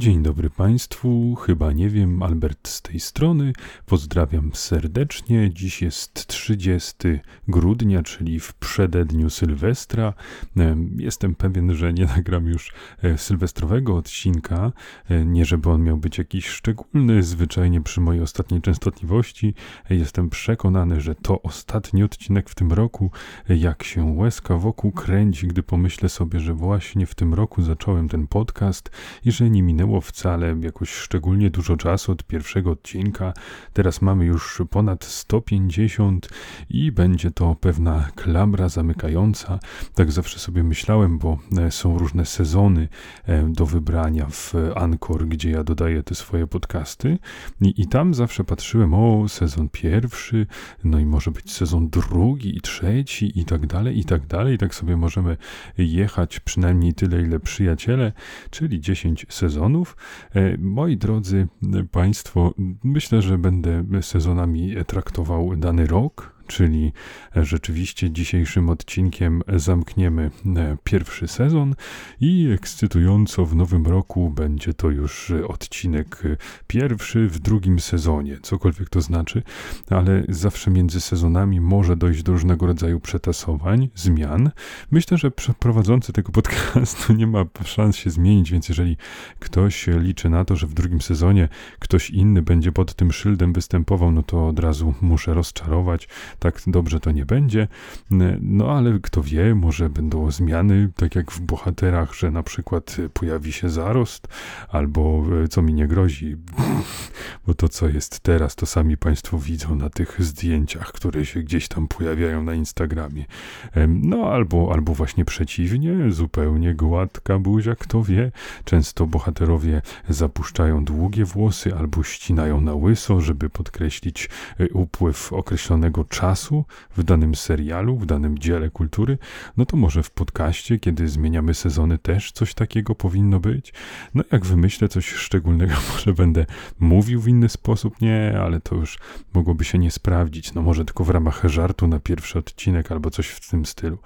Dzień dobry Państwu, chyba nie wiem, Albert z tej strony. Pozdrawiam serdecznie. Dziś jest 30 grudnia, czyli w przededniu Sylwestra. Jestem pewien, że nie nagram już e, sylwestrowego odcinka. E, nie, żeby on miał być jakiś szczególny, zwyczajnie przy mojej ostatniej częstotliwości. E, jestem przekonany, że to ostatni odcinek w tym roku. Jak się łezka wokół kręci, gdy pomyślę sobie, że właśnie w tym roku zacząłem ten podcast i że nie minęło minęło wcale jakoś szczególnie dużo czasu od pierwszego odcinka. Teraz mamy już ponad 150 i będzie to pewna klamra zamykająca. Tak zawsze sobie myślałem, bo e, są różne sezony e, do wybrania w Anchor, gdzie ja dodaję te swoje podcasty. I, i tam zawsze patrzyłem, o, sezon pierwszy, no i może być sezon drugi i trzeci i tak dalej, i tak dalej. Tak sobie możemy jechać przynajmniej tyle, ile przyjaciele, czyli 10 sezonów. E, moi drodzy Państwo, myślę, że będę sezonami traktował dany rok, czyli rzeczywiście dzisiejszym odcinkiem zamkniemy e, pierwszy sezon i ekscytująco w nowym roku będzie to już odcinek pierwszy w drugim sezonie, cokolwiek to znaczy, ale zawsze między sezonami może dojść do różnego rodzaju przetasowań, zmian. Myślę, że prowadzący tego podcastu nie ma szans się zmienić, więc jeżeli ktoś liczy na to, że w drugim sezonie ktoś inny będzie pod tym szyldem występował, no to od razu muszę rozczarować tak dobrze to nie będzie. No ale kto wie, może będą zmiany, tak jak w bohaterach, że na przykład pojawi się zarost, albo e, co mi nie grozi, bo to co jest teraz, to sami Państwo widzą na tych zdjęciach, które się gdzieś tam pojawiają na Instagramie. No albo, albo właśnie przeciwnie, zupełnie gładka buzia, kto wie. Często bohaterowie zapuszczają długie włosy albo ścinają na łyso, żeby podkreślić e, upływ określonego czasu czasu w danym serialu, w danym dziele kultury, no to może w podcaście, kiedy zmieniamy sezony, też coś takiego powinno być. No jak wymyślę coś szczególnego, może będę mówił w inny sposób, nie, ale to już mogłoby się nie sprawdzić. No może tylko w ramach żartu na pierwszy odcinek albo coś w tym stylu.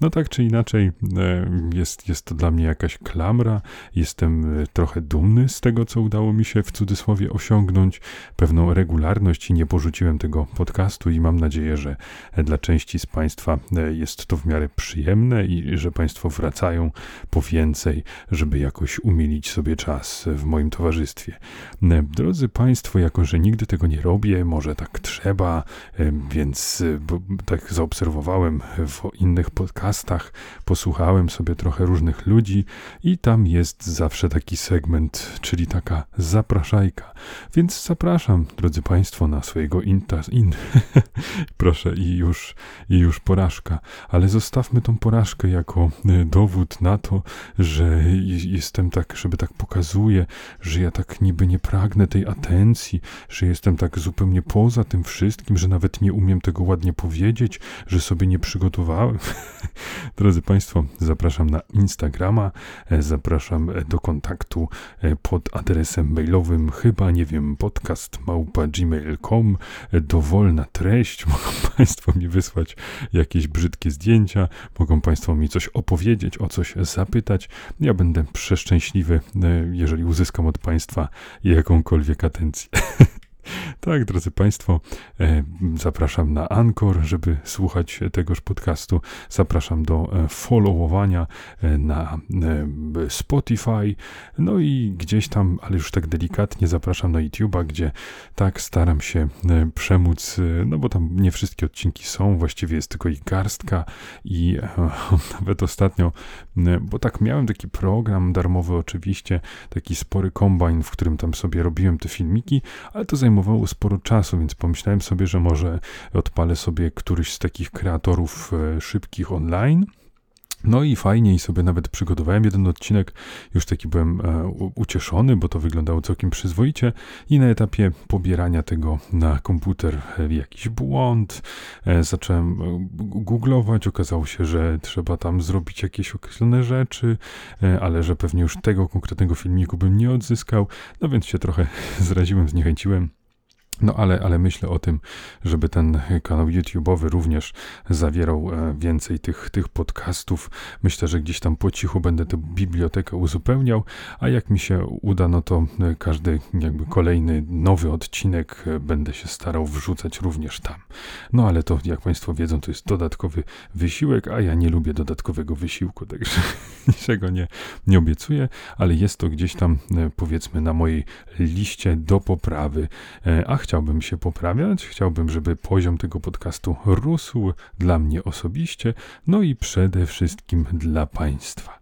No tak czy inaczej, e, jest, jest to dla mnie jakaś klamra. Jestem e, trochę dumny z tego, co udało mi się w cudzysłowie osiągnąć, pewną regularność i nie porzuciłem tego podcastu i mam nadzieję, nadzieję, że dla części z Państwa e, jest to w miarę przyjemne i że Państwo wracają po więcej, żeby jakoś umilić sobie czas w moim towarzystwie. E, drodzy Państwo, jako że nigdy tego nie robię, może tak trzeba, e, więc tak zaobserwowałem w innych podcastach, posłuchałem sobie trochę różnych ludzi i tam jest zawsze taki segment, czyli taka zapraszajka. Więc zapraszam, drodzy Państwo, na swojego inta, in, proszę, i już, i już porażka. Ale zostawmy tą porażkę jako e, dowód na to, że jestem tak, żeby tak pokazuje, że ja tak niby nie pragnę tej atencji, że jestem tak zupełnie poza tym wszystkim, że nawet nie umiem tego ładnie powiedzieć, że sobie nie przygotowałem. Drodzy Państwo, zapraszam na Instagrama, e, zapraszam e, do kontaktu pod adresem mailowym chyba, nie wiem, podcast małpa gmail.com, dowolna treść, mogą Państwo mi wysłać jakieś brzydkie zdjęcia, mogą Państwo mi coś opowiedzieć, o coś zapytać. Ja będę przeszczęśliwy, e, jeżeli uzyskam od Państwa jakąkolwiek atencję. Tak, drodzy Państwo, e, zapraszam na Anchor, żeby słuchać tegoż podcastu. Zapraszam do e, followowania e, na Spotify. No i gdzieś tam, ale już tak delikatnie zapraszam na YouTube'a, gdzie tak staram się przemóc, no bo tam nie wszystkie odcinki są, właściwie jest tylko ich garstka i nawet ostatnio, bo tak miałem taki program darmowy oczywiście, taki spory kombajn, w którym tam sobie robiłem te filmiki, ale to zajmowało zajmowało sporo czasu, więc pomyślałem sobie, że może odpalę sobie któryś z takich kreatorów e, szybkich online. No i fajnie, i sobie nawet przygotowałem jeden odcinek. Już taki byłem e, ucieszony, bo to wyglądało całkiem przyzwoicie. I na etapie pobierania tego na komputer e, jakiś błąd. Zacząłem googlować. Okazało się, że trzeba tam zrobić jakieś określone rzeczy, ale że pewnie już tego konkretnego filmiku bym nie odzyskał. No więc się trochę zraziłem, zniechęciłem No ale, ale myślę o tym, żeby ten kanał YouTube'owy również zawierał e, więcej tych, tych podcastów. Myślę, że gdzieś tam po cichu będę tę bibliotekę uzupełniał, a jak mi się uda, no to e, każdy jakby kolejny nowy odcinek e, będę się starał wrzucać również tam. No ale to, jak Państwo wiedzą, to jest dodatkowy wysiłek, a ja nie lubię dodatkowego wysiłku, także niczego nie, nie obiecuję, ale jest to gdzieś tam powiedzmy na mojej liście do poprawy, a chciałbym się poprawiać, chciałbym, żeby poziom tego podcastu rósł dla mnie osobiście, no i przede wszystkim dla Państwa.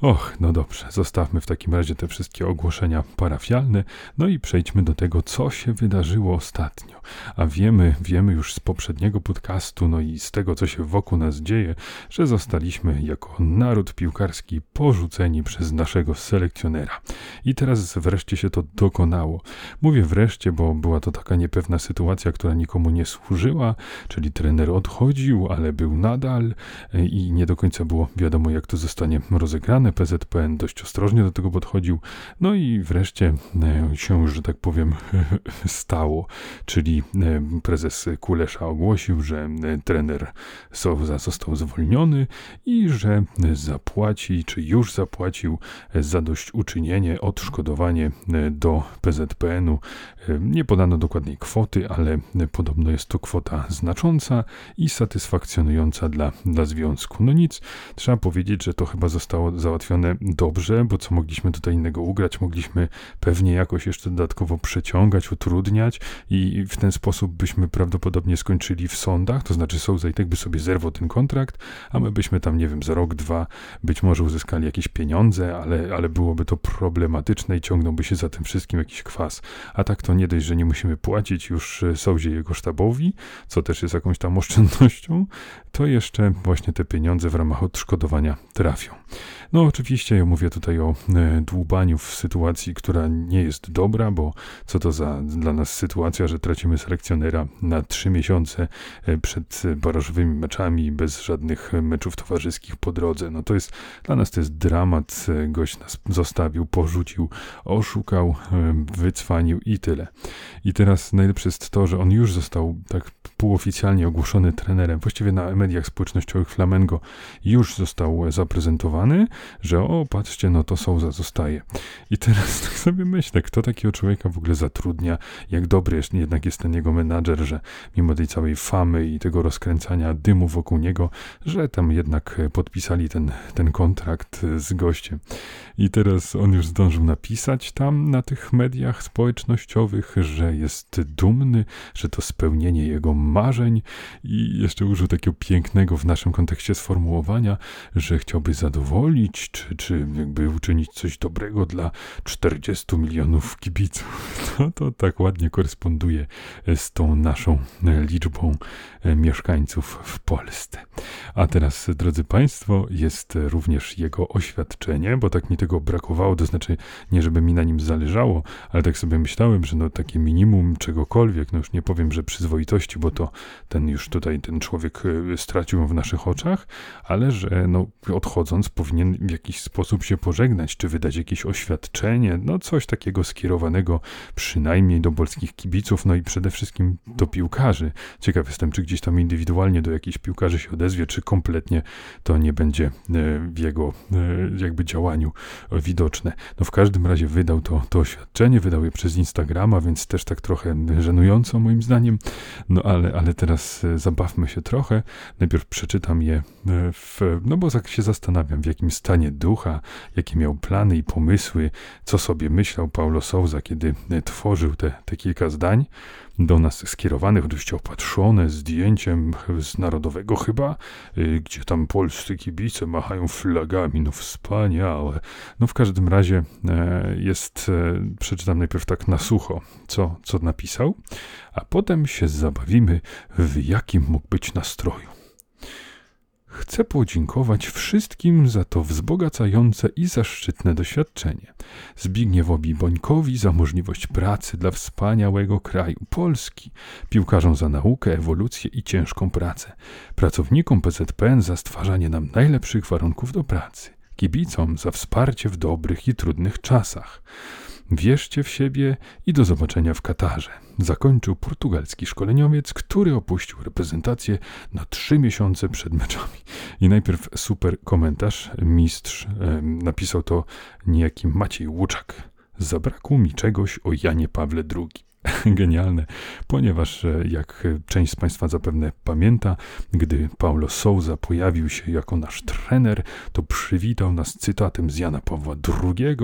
Och, no dobrze, zostawmy w takim razie te wszystkie ogłoszenia parafialne, no i przejdźmy do tego, co się wydarzyło ostatnio. A wiemy, wiemy już z poprzedniego podcastu, no i z tego, co się wokół nas dzieje, że zostaliśmy jako naród piłkarski porzuceni przez naszego selekcjonera. I teraz wreszcie się to dokonało. Mówię wreszcie, bo była to taka niepewna sytuacja, która nikomu nie służyła, czyli trener odchodził, ale był nadal e, i nie do końca było wiadomo, jak to zostanie rozegrane PZPN dość ostrożnie do tego podchodził. No i wreszcie e, się, że tak powiem, stało. Czyli e, prezes Kulesza ogłosił, że e, trener Sowza został zwolniony i że zapłaci, czy już zapłacił zadośćuczynienie, odszkodowanie do PZPN-u. Nie podano dokładnej kwoty, ale podobno jest to kwota znacząca i satysfakcjonująca dla, dla związku. No nic, trzeba powiedzieć, że to chyba zostało załatwione załatwione dobrze, bo co mogliśmy tutaj innego ugrać? Mogliśmy pewnie jakoś jeszcze dodatkowo przeciągać, utrudniać i w ten sposób byśmy prawdopodobnie skończyli w sądach, to znaczy Souza i tak by sobie zerwał ten kontrakt, a my byśmy tam, nie wiem, za rok, dwa być może uzyskali jakieś pieniądze, ale, ale byłoby to problematyczne i ciągnąłby się za tym wszystkim jakiś kwas. A tak to nie dość, że nie musimy płacić już Souzie jego sztabowi, co też jest jakąś tam oszczędnością, to jeszcze właśnie te pieniądze w ramach odszkodowania trafią. No oczywiście ja mówię tutaj o e, dłubaniu w sytuacji, która nie jest dobra, bo co to za dla nas sytuacja, że tracimy selekcjonera na trzy miesiące e, przed barażowymi meczami, bez żadnych meczów towarzyskich po drodze. No to jest, dla nas to jest dramat. E, gość nas zostawił, porzucił, oszukał, wycwanił i tyle. I teraz najlepsze jest to, że on już został tak półoficjalnie ogłoszony trenerem, właściwie na mediach społecznościowych Flamengo już został zaprezentowany, że o, patrzcie, no to Souza zostaje. I teraz tak sobie myślę, kto takiego człowieka w ogóle zatrudnia, jak dobry jest, jednak jest ten jego menadżer, że mimo tej całej famy i tego rozkręcania dymu wokół niego, że tam jednak podpisali ten, ten kontrakt z gościem. I teraz on już zdążył napisać tam na tych mediach społecznościowych, że jest dumny, że to spełnienie jego marzeń i jeszcze użył takiego pięknego w naszym kontekście sformułowania, że chciałby zadowolić, czy, czy jakby uczynić coś dobrego dla 40 milionów kibiców. No to tak ładnie koresponduje z tą naszą liczbą e, mieszkańców w Polsce. A teraz, drodzy Państwo, jest również jego oświadczenie, bo tak mi tego brakowało, to znaczy nie, żeby mi na nim zależało, ale tak sobie myślałem, że no takie minimum czegokolwiek, no już nie powiem, że przyzwoitości, bo to ten już tutaj, ten człowiek e, stracił w naszych oczach, ale że no odchodząc powinien w jakiś sposób się pożegnać, czy wydać jakieś oświadczenie, no coś takiego skierowanego przynajmniej do polskich kibiców, no i przede wszystkim do piłkarzy. Ciekaw jestem, czy gdzieś tam indywidualnie do jakichś piłkarzy się odezwie, czy kompletnie to nie będzie e, w jego e, jakby działaniu widoczne. No w każdym razie wydał to, to oświadczenie, wydał je przez Instagrama, więc też tak trochę żenująco moim zdaniem, no ale, ale teraz e, zabawmy się trochę. Najpierw przeczytam je w, no bo tak się zastanawiam, w jakim stanie ducha, jakie miał plany i pomysły, co sobie myślał Paulo Souza, kiedy tworzył te, te kilka zdań do nas skierowanych, oczywiście opatrzone zdjęciem z Narodowego chyba, y, gdzie tam polscy kibice machają flagami, no wspaniałe. No w każdym razie e, jest, e, przeczytam najpierw tak na sucho, co, co napisał, a potem się zabawimy, w jakim mógł być nastroju. Chcę podziękować wszystkim za to wzbogacające i zaszczytne doświadczenie. Zbigniewowi Bońkowi za możliwość pracy dla wspaniałego kraju Polski, piłkarzom za naukę, ewolucję i ciężką pracę, pracownikom PZPN za stwarzanie nam najlepszych warunków do pracy, kibicom za wsparcie w dobrych i trudnych czasach Wierzcie w siebie i do zobaczenia w Katarze. Zakończył portugalski szkoleniowiec, który opuścił reprezentację na trzy miesiące przed meczami. I najpierw super komentarz. Mistrz e, napisał to niejaki Maciej Łuczak. Zabrakło mi czegoś o Janie Pawle II. genialne, ponieważ e, jak część z Państwa zapewne pamięta, gdy Paulo Souza pojawił się jako nasz trener, to przywitał nas cytatem z Jana Pawła II,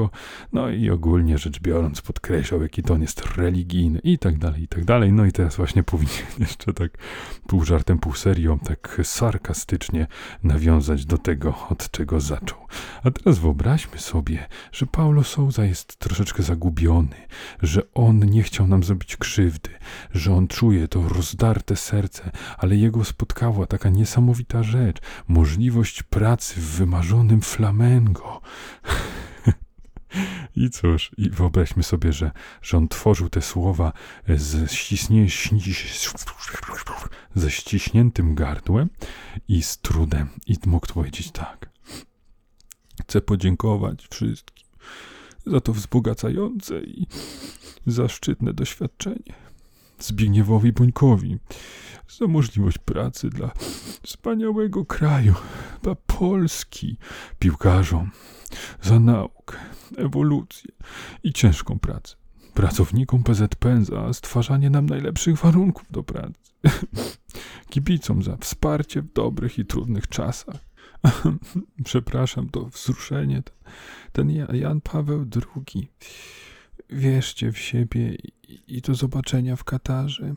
no i ogólnie rzecz biorąc podkreślał, jaki to on jest religijny i tak dalej, i tak dalej. No i teraz właśnie powinien jeszcze tak pół żartem, pół serio, tak sarkastycznie nawiązać do tego, od czego zaczął. A teraz wyobraźmy sobie, że Paulo Souza jest troszeczkę zagubiony, że on nie chciał nam zrobić krzywdy, że on czuje to rozdarte serce, ale jego spotkała taka niesamowita rzecz możliwość pracy w wymarzonym flamengo. I cóż, i wyobraźmy sobie, że, że on tworzył te słowa ściśnie, ze ściśniętym gardłem i z trudem. I mógł powiedzieć tak. Chcę podziękować wszystkim za to wzbogacające i zaszczytne doświadczenie. Zbigniewowi Bońkowi za możliwość pracy dla wspaniałego kraju, dla Polski, piłkarzom, za naukę, ewolucję i ciężką pracę. Pracownikom PZPN za stwarzanie nam najlepszych warunków do pracy. Kibicom za wsparcie w dobrych i trudnych czasach. Przepraszam, to wzruszenie. Ten Jan Paweł II wierzcie w siebie i do zobaczenia w Katarze.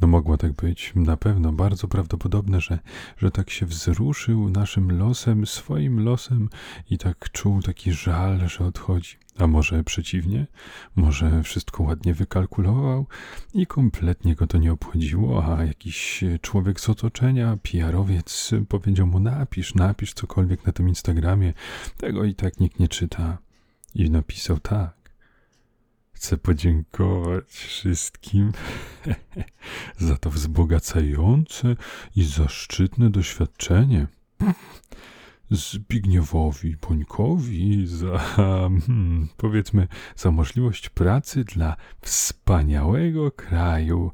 No mogło tak być, na pewno, bardzo prawdopodobne, że, że tak się wzruszył naszym losem, swoim losem i tak czuł taki żal, że odchodzi. A może przeciwnie, może wszystko ładnie wykalkulował i kompletnie go to nie obchodziło, a jakiś człowiek z otoczenia, PR-owiec powiedział mu napisz, napisz cokolwiek na tym Instagramie, tego i tak nikt nie czyta. I napisał tak. Chcę podziękować wszystkim za to wzbogacające i zaszczytne doświadczenie. Zbigniewowi Pońkowi za, hmm, powiedzmy, za możliwość pracy dla wspaniałego kraju,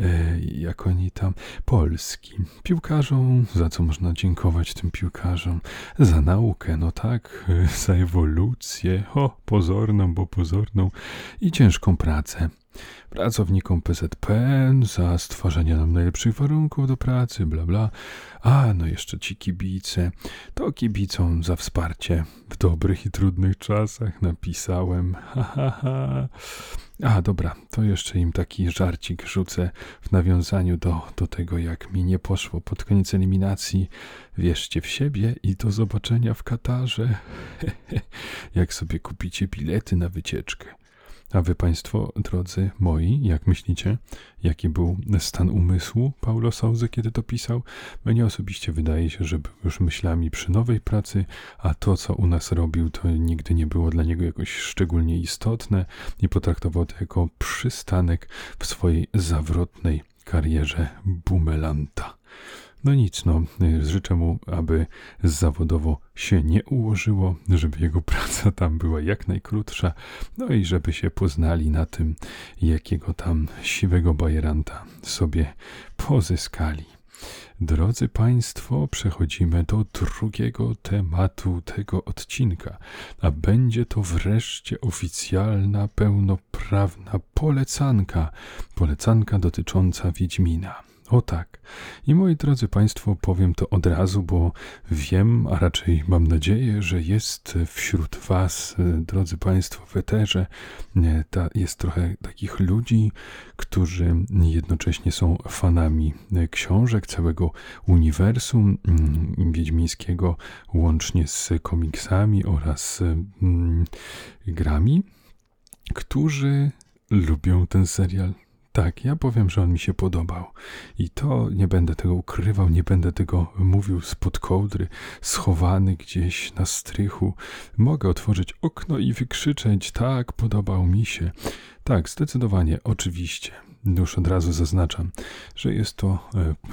E, jak oni tam, Polski. Piłkarzom, za co można dziękować tym piłkarzom? Za naukę, no tak, e, za ewolucję, o, pozorną, bo pozorną i ciężką pracę pracownikom PZPN za stworzenie nam najlepszych warunków do pracy, bla bla. A, no jeszcze ci kibice. To kibicom za wsparcie w dobrych i trudnych czasach napisałem. Ha, ha, ha. A, dobra, to jeszcze im taki żarcik rzucę w nawiązaniu do, do tego, jak mi nie poszło pod koniec eliminacji. Wierzcie w siebie i do zobaczenia w Katarze. jak sobie kupicie bilety na wycieczkę. A wy Państwo, drodzy moi, jak myślicie, jaki był stan umysłu Paulo Souza, kiedy to pisał? Mnie osobiście wydaje się, że był już myślami przy nowej pracy, a to, co u nas robił, to nigdy nie było dla niego jakoś szczególnie istotne i potraktował to jako przystanek w swojej zawrotnej karierze bumelanta. No nic, no, życzę mu, aby zawodowo się nie ułożyło, żeby jego praca tam była jak najkrótsza, no i żeby się poznali na tym, jakiego tam siwego bajeranta sobie pozyskali. Drodzy Państwo, przechodzimy do drugiego tematu tego odcinka, a będzie to wreszcie oficjalna, pełnoprawna polecanka, polecanka dotycząca Wiedźmina. O tak. I moi drodzy Państwo, powiem to od razu, bo wiem, a raczej mam nadzieję, że jest wśród Was, drodzy Państwo, w eterze, ta, jest trochę takich ludzi, którzy jednocześnie są fanami książek, całego uniwersum mm, wiedźmińskiego, łącznie z komiksami oraz mm, grami, którzy lubią ten serial tak, ja powiem, że on mi się podobał. I to nie będę tego ukrywał, nie będę tego mówił spod kołdry, schowany gdzieś na strychu. Mogę otworzyć okno i wykrzyczeć, tak, podobał mi się. Tak, zdecydowanie, oczywiście. już od razu zaznaczam, że jest to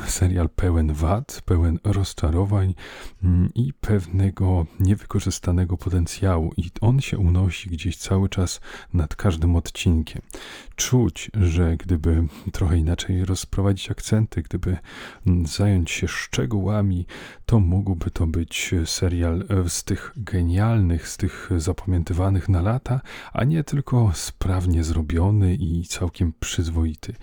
serial pełen wad, pełen rozczarowań mm, i pewnego niewykorzystanego potencjału, i on się unosi gdzieś cały czas nad każdym odcinkiem. Czuć, że gdyby trochę inaczej rozprowadzić akcenty, gdyby mm, zająć się szczegółami, to mógłby to być serial z tych genialnych, z tych zapamiętywanych na lata, a nie tylko sprawnie zrobiony i całkiem przyzwoity.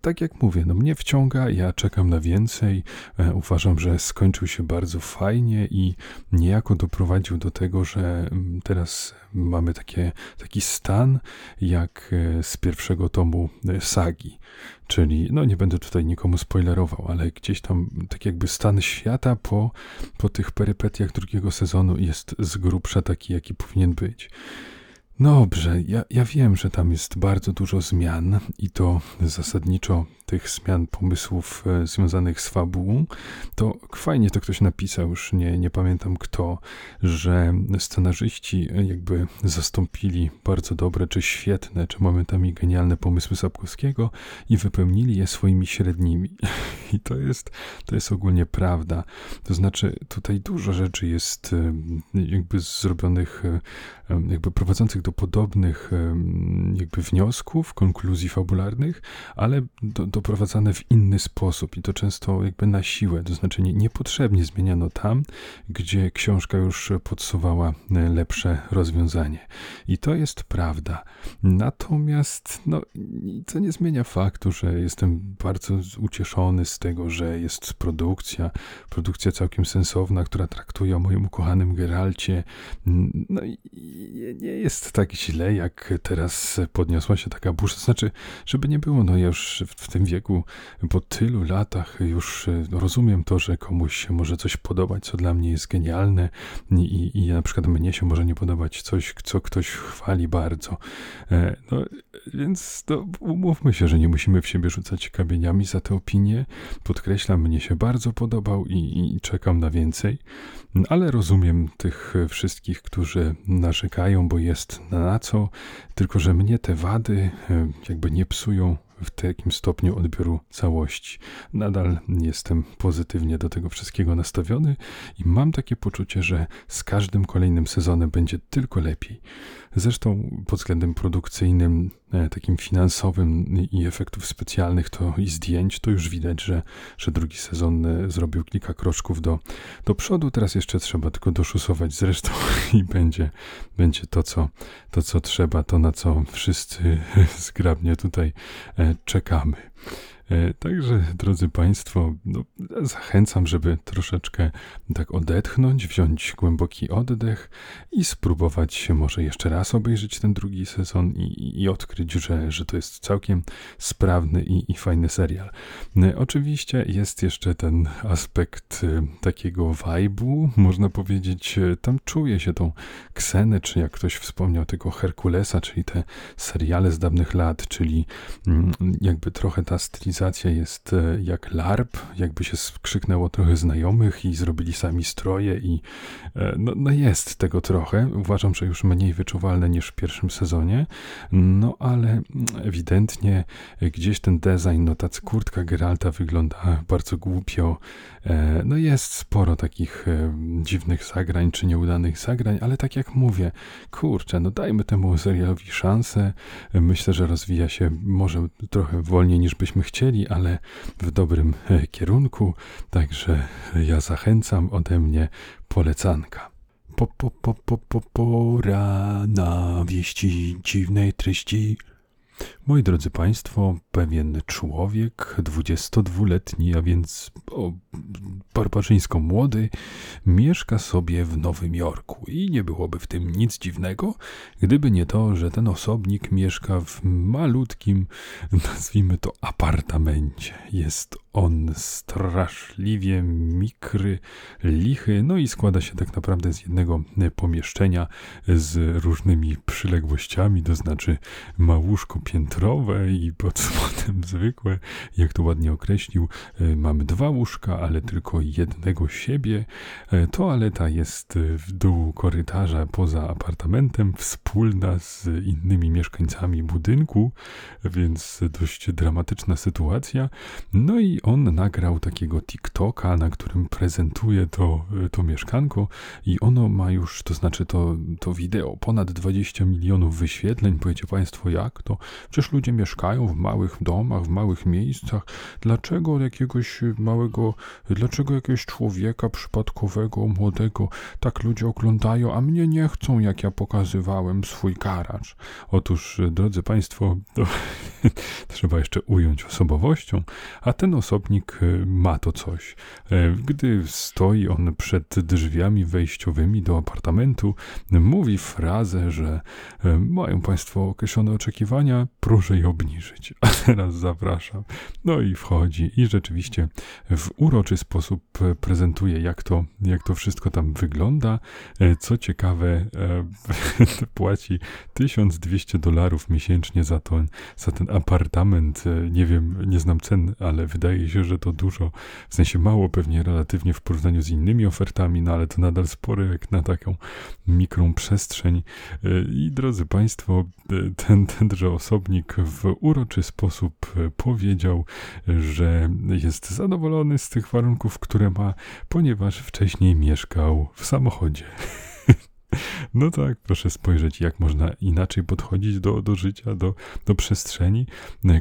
Tak jak mówię, no mnie wciąga, ja czekam na więcej. E, uważam, że skończył się bardzo fajnie i niejako doprowadził do tego, że teraz mamy takie, taki stan jak e, z pierwszego tomu e, sagi. Czyli, no nie będę tutaj nikomu spoilerował, ale gdzieś tam tak jakby stan świata po, po tych perypetiach drugiego sezonu jest z grubsza taki, jaki powinien być. Dobrze, ja, ja wiem, że tam jest bardzo dużo zmian i to zasadniczo tych zmian pomysłów e, związanych z fabułą, to fajnie to ktoś napisał, już nie, nie pamiętam kto, że scenarzyści e, jakby zastąpili bardzo dobre, czy świetne, czy momentami genialne pomysły Sapkowskiego i wypełnili je swoimi średnimi. I to jest, to jest ogólnie prawda. To znaczy, tutaj dużo rzeczy jest e, jakby zrobionych, jakby prowadzących do podobnych jakby wniosków, konkluzji fabularnych, ale do, doprowadzane w inny sposób i to często jakby na siłę, to znaczy nie, niepotrzebnie zmieniano tam, gdzie książka już podsuwała e, lepsze rozwiązanie. I to jest prawda. Natomiast no, to nie zmienia faktu, że jestem bardzo ucieszony z tego, że jest produkcja, produkcja całkiem sensowna, która traktuje o moim ukochanym Geralcie. No i nie jest tak źle, jak teraz podniosła się taka burza. Znaczy, żeby nie było, no ja już w tym wieku, po tylu latach już e, rozumiem to, że komuś się może coś podobać, co dla mnie jest genialne i, i na przykład mnie się może nie podobać coś, co ktoś chwali bardzo. E, no, więc to umówmy się, że nie musimy w siebie rzucać kamieniami za te opinie. Podkreślam, mnie się bardzo podobał i, i czekam na więcej, ale rozumiem tych wszystkich, którzy narzekają, bo jest na co, tylko że mnie te wady e, jakby nie psują w takim stopniu odbioru całości. Nadal jestem pozytywnie do tego wszystkiego nastawiony i mam takie poczucie, że z każdym kolejnym sezonem będzie tylko lepiej. Zresztą pod względem produkcyjnym, takim finansowym i efektów specjalnych to i zdjęć, to już widać, że, że drugi sezon e, zrobił kilka kroczków do, do przodu. Teraz jeszcze trzeba tylko doszusować zresztą i będzie, będzie to, co, to, co trzeba, to na co wszyscy zgrabnie tutaj e, czekamy. E, także, drodzy Państwo, no, zachęcam, żeby troszeczkę tak odetchnąć, wziąć głęboki oddech i spróbować się może jeszcze raz obejrzeć ten drugi sezon i, i odkryć, że, że to jest całkiem sprawny i, i fajny serial. E, oczywiście jest jeszcze ten aspekt e, takiego vibe'u, można powiedzieć, tam czuje się tą ksenę, czy jak ktoś wspomniał tego Herkulesa, czyli te seriale z dawnych lat, czyli mm, jakby trochę ta stylizacja jest e, jak LARP, jakby się skrzyknęło trochę znajomych i zrobili sami stroje i e, no, no jest tego trochę. Uważam, że już mniej wyczuwalne niż w pierwszym sezonie, no ale ewidentnie gdzieś ten design, no ta kurtka Geralta wygląda bardzo głupio. E, no jest sporo takich dziwnych zagrań czy nieudanych zagrań, ale tak jak mówię, kurczę, no dajmy temu serialowi szansę. Myślę, że rozwija się może trochę wolniej niż byśmy chcieli chcieli, ale w dobrym e, kierunku. Także ja zachęcam ode mnie polecanka. Po, po, po, po, po, pora na wieści dziwnej treści. Moi drodzy Państwo, pewien człowiek, 22-letni, a więc o, barbarzyńsko młody, mieszka sobie w Nowym Jorku i nie byłoby w tym nic dziwnego, gdyby nie to, że ten osobnik mieszka w malutkim, nazwijmy to apartamencie. Jest on straszliwie mikry, lichy, no i składa się tak naprawdę z jednego pomieszczenia z różnymi przyległościami, to znaczy ma łóżko piętrowe i pod spodem zwykłe, jak to ładnie określił, mamy dwa łóżka, ale tylko jednego siebie. Toaleta jest w dół korytarza poza apartamentem, wspólna z innymi mieszkańcami budynku, więc dość dramatyczna sytuacja. No i on nagrał takiego TikToka, na którym prezentuje to, to mieszkanko i ono ma już, to znaczy to, to wideo, ponad 20 milionów wyświetleń. Powiecie Państwo, jak to? Przecież ludzie mieszkają w małych domach, w małych miejscach. Dlaczego jakiegoś małego, dlaczego jakiegoś człowieka przypadkowego, młodego, tak ludzie oglądają, a mnie nie chcą, jak ja pokazywałem swój garacz? Otóż, drodzy Państwo, to trzeba jeszcze ująć osobowością, a ten osobnik e, ma to coś. E, gdy stoi on przed drzwiami wejściowymi do apartamentu, mówi frazę, że e, mają Państwo określone oczekiwania, proszę je obniżyć. A teraz zapraszam. No i wchodzi i rzeczywiście w uroczy sposób prezentuje, jak to, jak to wszystko tam wygląda. Co ciekawe, płaci 1200 dolarów miesięcznie za, to, za ten apartament. Nie wiem, nie znam cen, ale wydaje się, że to dużo, w sensie mało pewnie relatywnie w porównaniu z innymi ofertami, no ale to nadal spore jak na taką mikrą przestrzeń. I drodzy Państwo, ten, tenże osobnik w uroczy sposób powiedział, że jest zadowolony z tych warunków, które ma, ponieważ wcześniej mieszkał w samochodzie. No tak, proszę spojrzeć, jak można inaczej podchodzić do, do życia, do, do przestrzeni.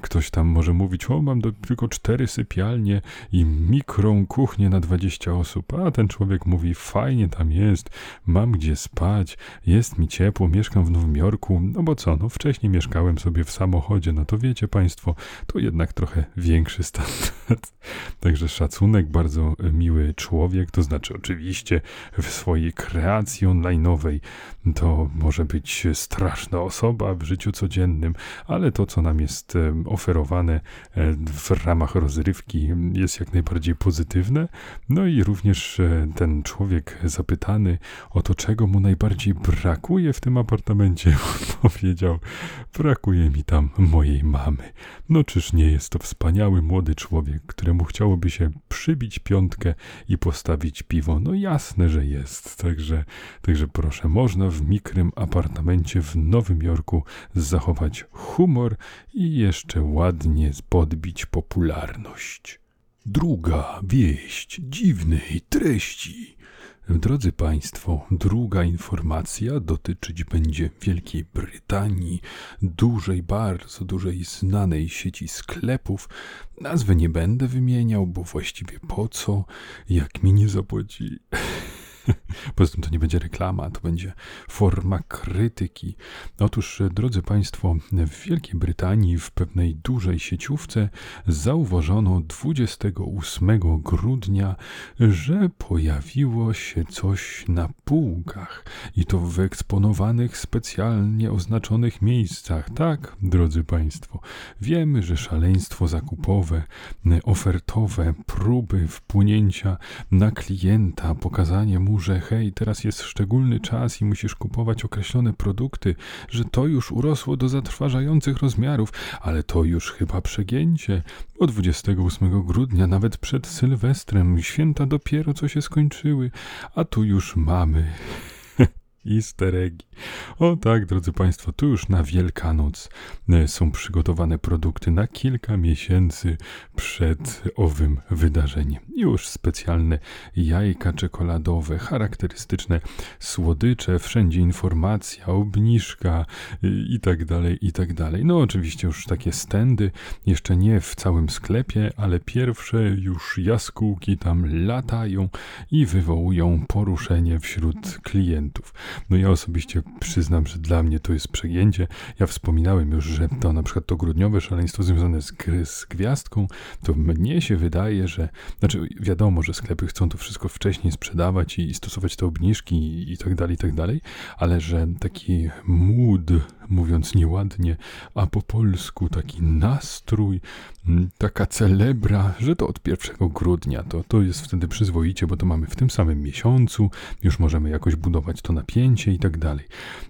Ktoś tam może mówić, o, mam do, tylko cztery sypialnie i mikrą kuchnię na 20 osób, a ten człowiek mówi, fajnie tam jest, mam gdzie spać, jest mi ciepło, mieszkam w Nowym Jorku, no bo co, no wcześniej mieszkałem sobie w samochodzie, no to wiecie państwo, to jednak trochę większy standard. Także szacunek, bardzo miły człowiek, to znaczy oczywiście w swojej kreacji to może być straszna osoba w życiu codziennym, ale to, co nam jest oferowane e, w ramach rozrywki, jest jak najbardziej pozytywne. No i również e, ten człowiek zapytany o to, czego mu najbardziej brakuje w tym apartamencie, powiedział: Brakuje mi tam mojej mamy. No czyż nie jest to wspaniały młody człowiek, któremu chciałoby się przybić piątkę i postawić piwo? No jasne, że jest. Także, także proszę proszę, można w mikrym apartamencie w Nowym Jorku zachować humor i jeszcze ładnie podbić popularność. Druga wieść dziwnej treści. Drodzy Państwo, druga informacja dotyczyć będzie Wielkiej Brytanii, dużej, bardzo dużej, znanej sieci sklepów. Nazwy nie będę wymieniał, bo właściwie po co, jak mi nie zapłaci. Poza tym to nie będzie reklama, to będzie forma krytyki. Otóż, drodzy Państwo, w Wielkiej Brytanii w pewnej dużej sieciówce zauważono 28 grudnia, że pojawiło się coś na półkach i to w eksponowanych, specjalnie oznaczonych miejscach. Tak, drodzy Państwo, wiemy, że szaleństwo zakupowe, ofertowe, próby wpłynięcia na klienta, pokazanie mu że hej, teraz jest szczególny czas i musisz kupować określone produkty, że to już urosło do zatrważających rozmiarów, ale to już chyba przegięcie. Od 28 grudnia, nawet przed Sylwestrem, święta dopiero co się skończyły, a tu już mamy Easter eggi. O tak, drodzy Państwo, tu już na Wielkanoc e, są przygotowane produkty na kilka miesięcy przed owym wydarzeniem. Już specjalne jajka czekoladowe, charakterystyczne słodycze, wszędzie informacja, obniżka e, i tak dalej, i tak dalej. No oczywiście już takie stędy, jeszcze nie w całym sklepie, ale pierwsze już jaskółki tam latają i wywołują poruszenie wśród klientów. No ja osobiście przyznam, że dla mnie to jest przegięcie. Ja wspominałem już, że to na przykład to grudniowe szaleństwo związane z, z gwiazdką, to mnie się wydaje, że, znaczy wiadomo, że sklepy chcą to wszystko wcześniej sprzedawać i stosować te obniżki i, i tak dalej, i tak dalej, ale że taki mood mówiąc nieładnie, a po polsku taki nastrój, mm, taka celebra, że to od 1 grudnia, to, to jest wtedy przyzwoicie, bo to mamy w tym samym miesiącu, już możemy jakoś budować to napięcie i tak dalej.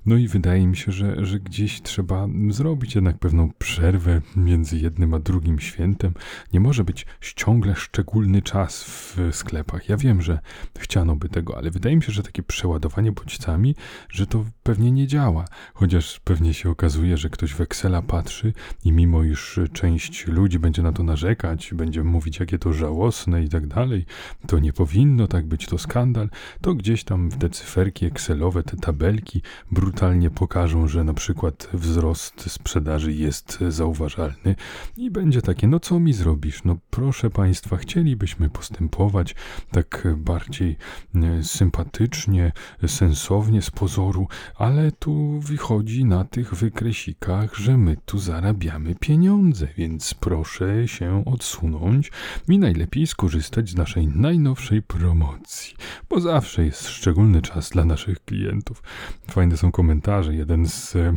No i wydaje mi się, że, że gdzieś trzeba zrobić jednak pewną przerwę między jednym a drugim świętem. Nie może być ciągle szczególny czas w sklepach. Ja wiem, że chciano by tego, ale wydaje mi się, że takie przeładowanie bodźcami, że to pewnie nie działa. Chociaż pewnie się okazuje, że ktoś w Excela patrzy i mimo iż część ludzi będzie na to narzekać, będzie mówić, jakie to żałosne i tak dalej, to nie powinno tak być, to skandal, to gdzieś tam w te cyferki Excelowe, te tabelki brutalnie pokażą, że na przykład wzrost sprzedaży jest zauważalny i będzie takie, no co mi zrobisz? No proszę Państwa, chcielibyśmy postępować tak bardziej e, sympatycznie, sensownie z pozoru, ale tu wychodzi na tych wykresikach, że my tu zarabiamy pieniądze, więc proszę się odsunąć i najlepiej skorzystać z naszej najnowszej promocji, bo zawsze jest szczególny czas dla naszych klientów. Fajne są komentarze. Jeden z e,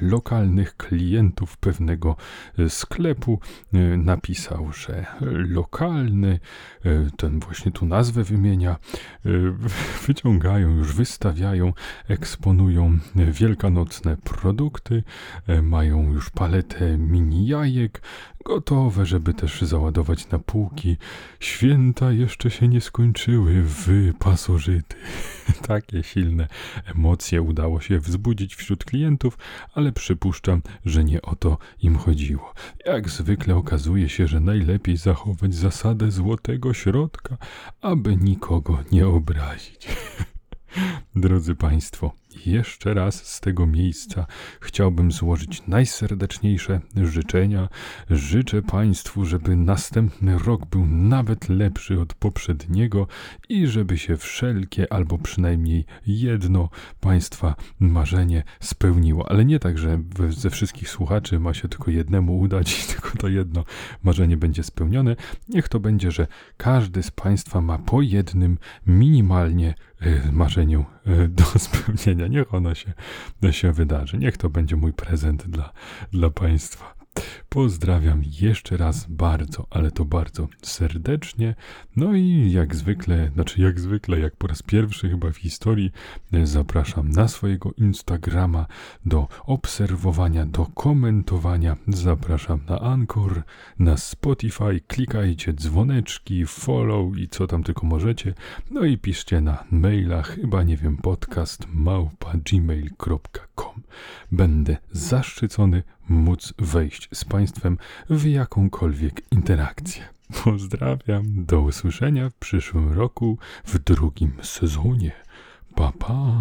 lokalnych klientów pewnego e, sklepu e, napisał, że lokalny, ten właśnie tu nazwę wymienia, wyciągają, już wystawiają, eksponują wielkanocne produkty, mają już paletę mini jajek, gotowe, żeby też załadować na półki. Święta jeszcze się nie skończyły, wy pasożyty. Takie silne emocje udało się wzbudzić wśród klientów, ale przypuszczam, że nie o to im chodziło. Jak zwykle okazuje się, że najlepiej zachować zasadę złotego środka, aby nikogo nie obrazić. Drodzy Państwo, jeszcze raz z tego miejsca chciałbym złożyć najserdeczniejsze życzenia. Życzę Państwu, żeby następny rok był nawet lepszy od poprzedniego i żeby się wszelkie, albo przynajmniej jedno Państwa marzenie spełniło. Ale nie tak, że ze wszystkich słuchaczy ma się tylko jednemu udać i tylko to jedno marzenie będzie spełnione. Niech to będzie, że każdy z Państwa ma po jednym minimalnie e, marzeniu e, do spełnienia niech ono się, się wydarzy. Niech to będzie mój prezent dla, dla Państwa. Pozdrawiam jeszcze raz bardzo, ale to bardzo serdecznie. No i jak zwykle, znaczy jak zwykle, jak po raz pierwszy chyba w historii, zapraszam na swojego Instagrama do obserwowania, do komentowania. Zapraszam na Anchor, na Spotify. Klikajcie dzwoneczki, follow i co tam tylko możecie. No i piszcie na mailach, chyba nie wiem, podcast małpa gmail.com. Będę zaszczycony móc wejść z Państwem w jakąkolwiek interakcję. Pozdrawiam, do usłyszenia w przyszłym roku w drugim sezonie. Pa, pa.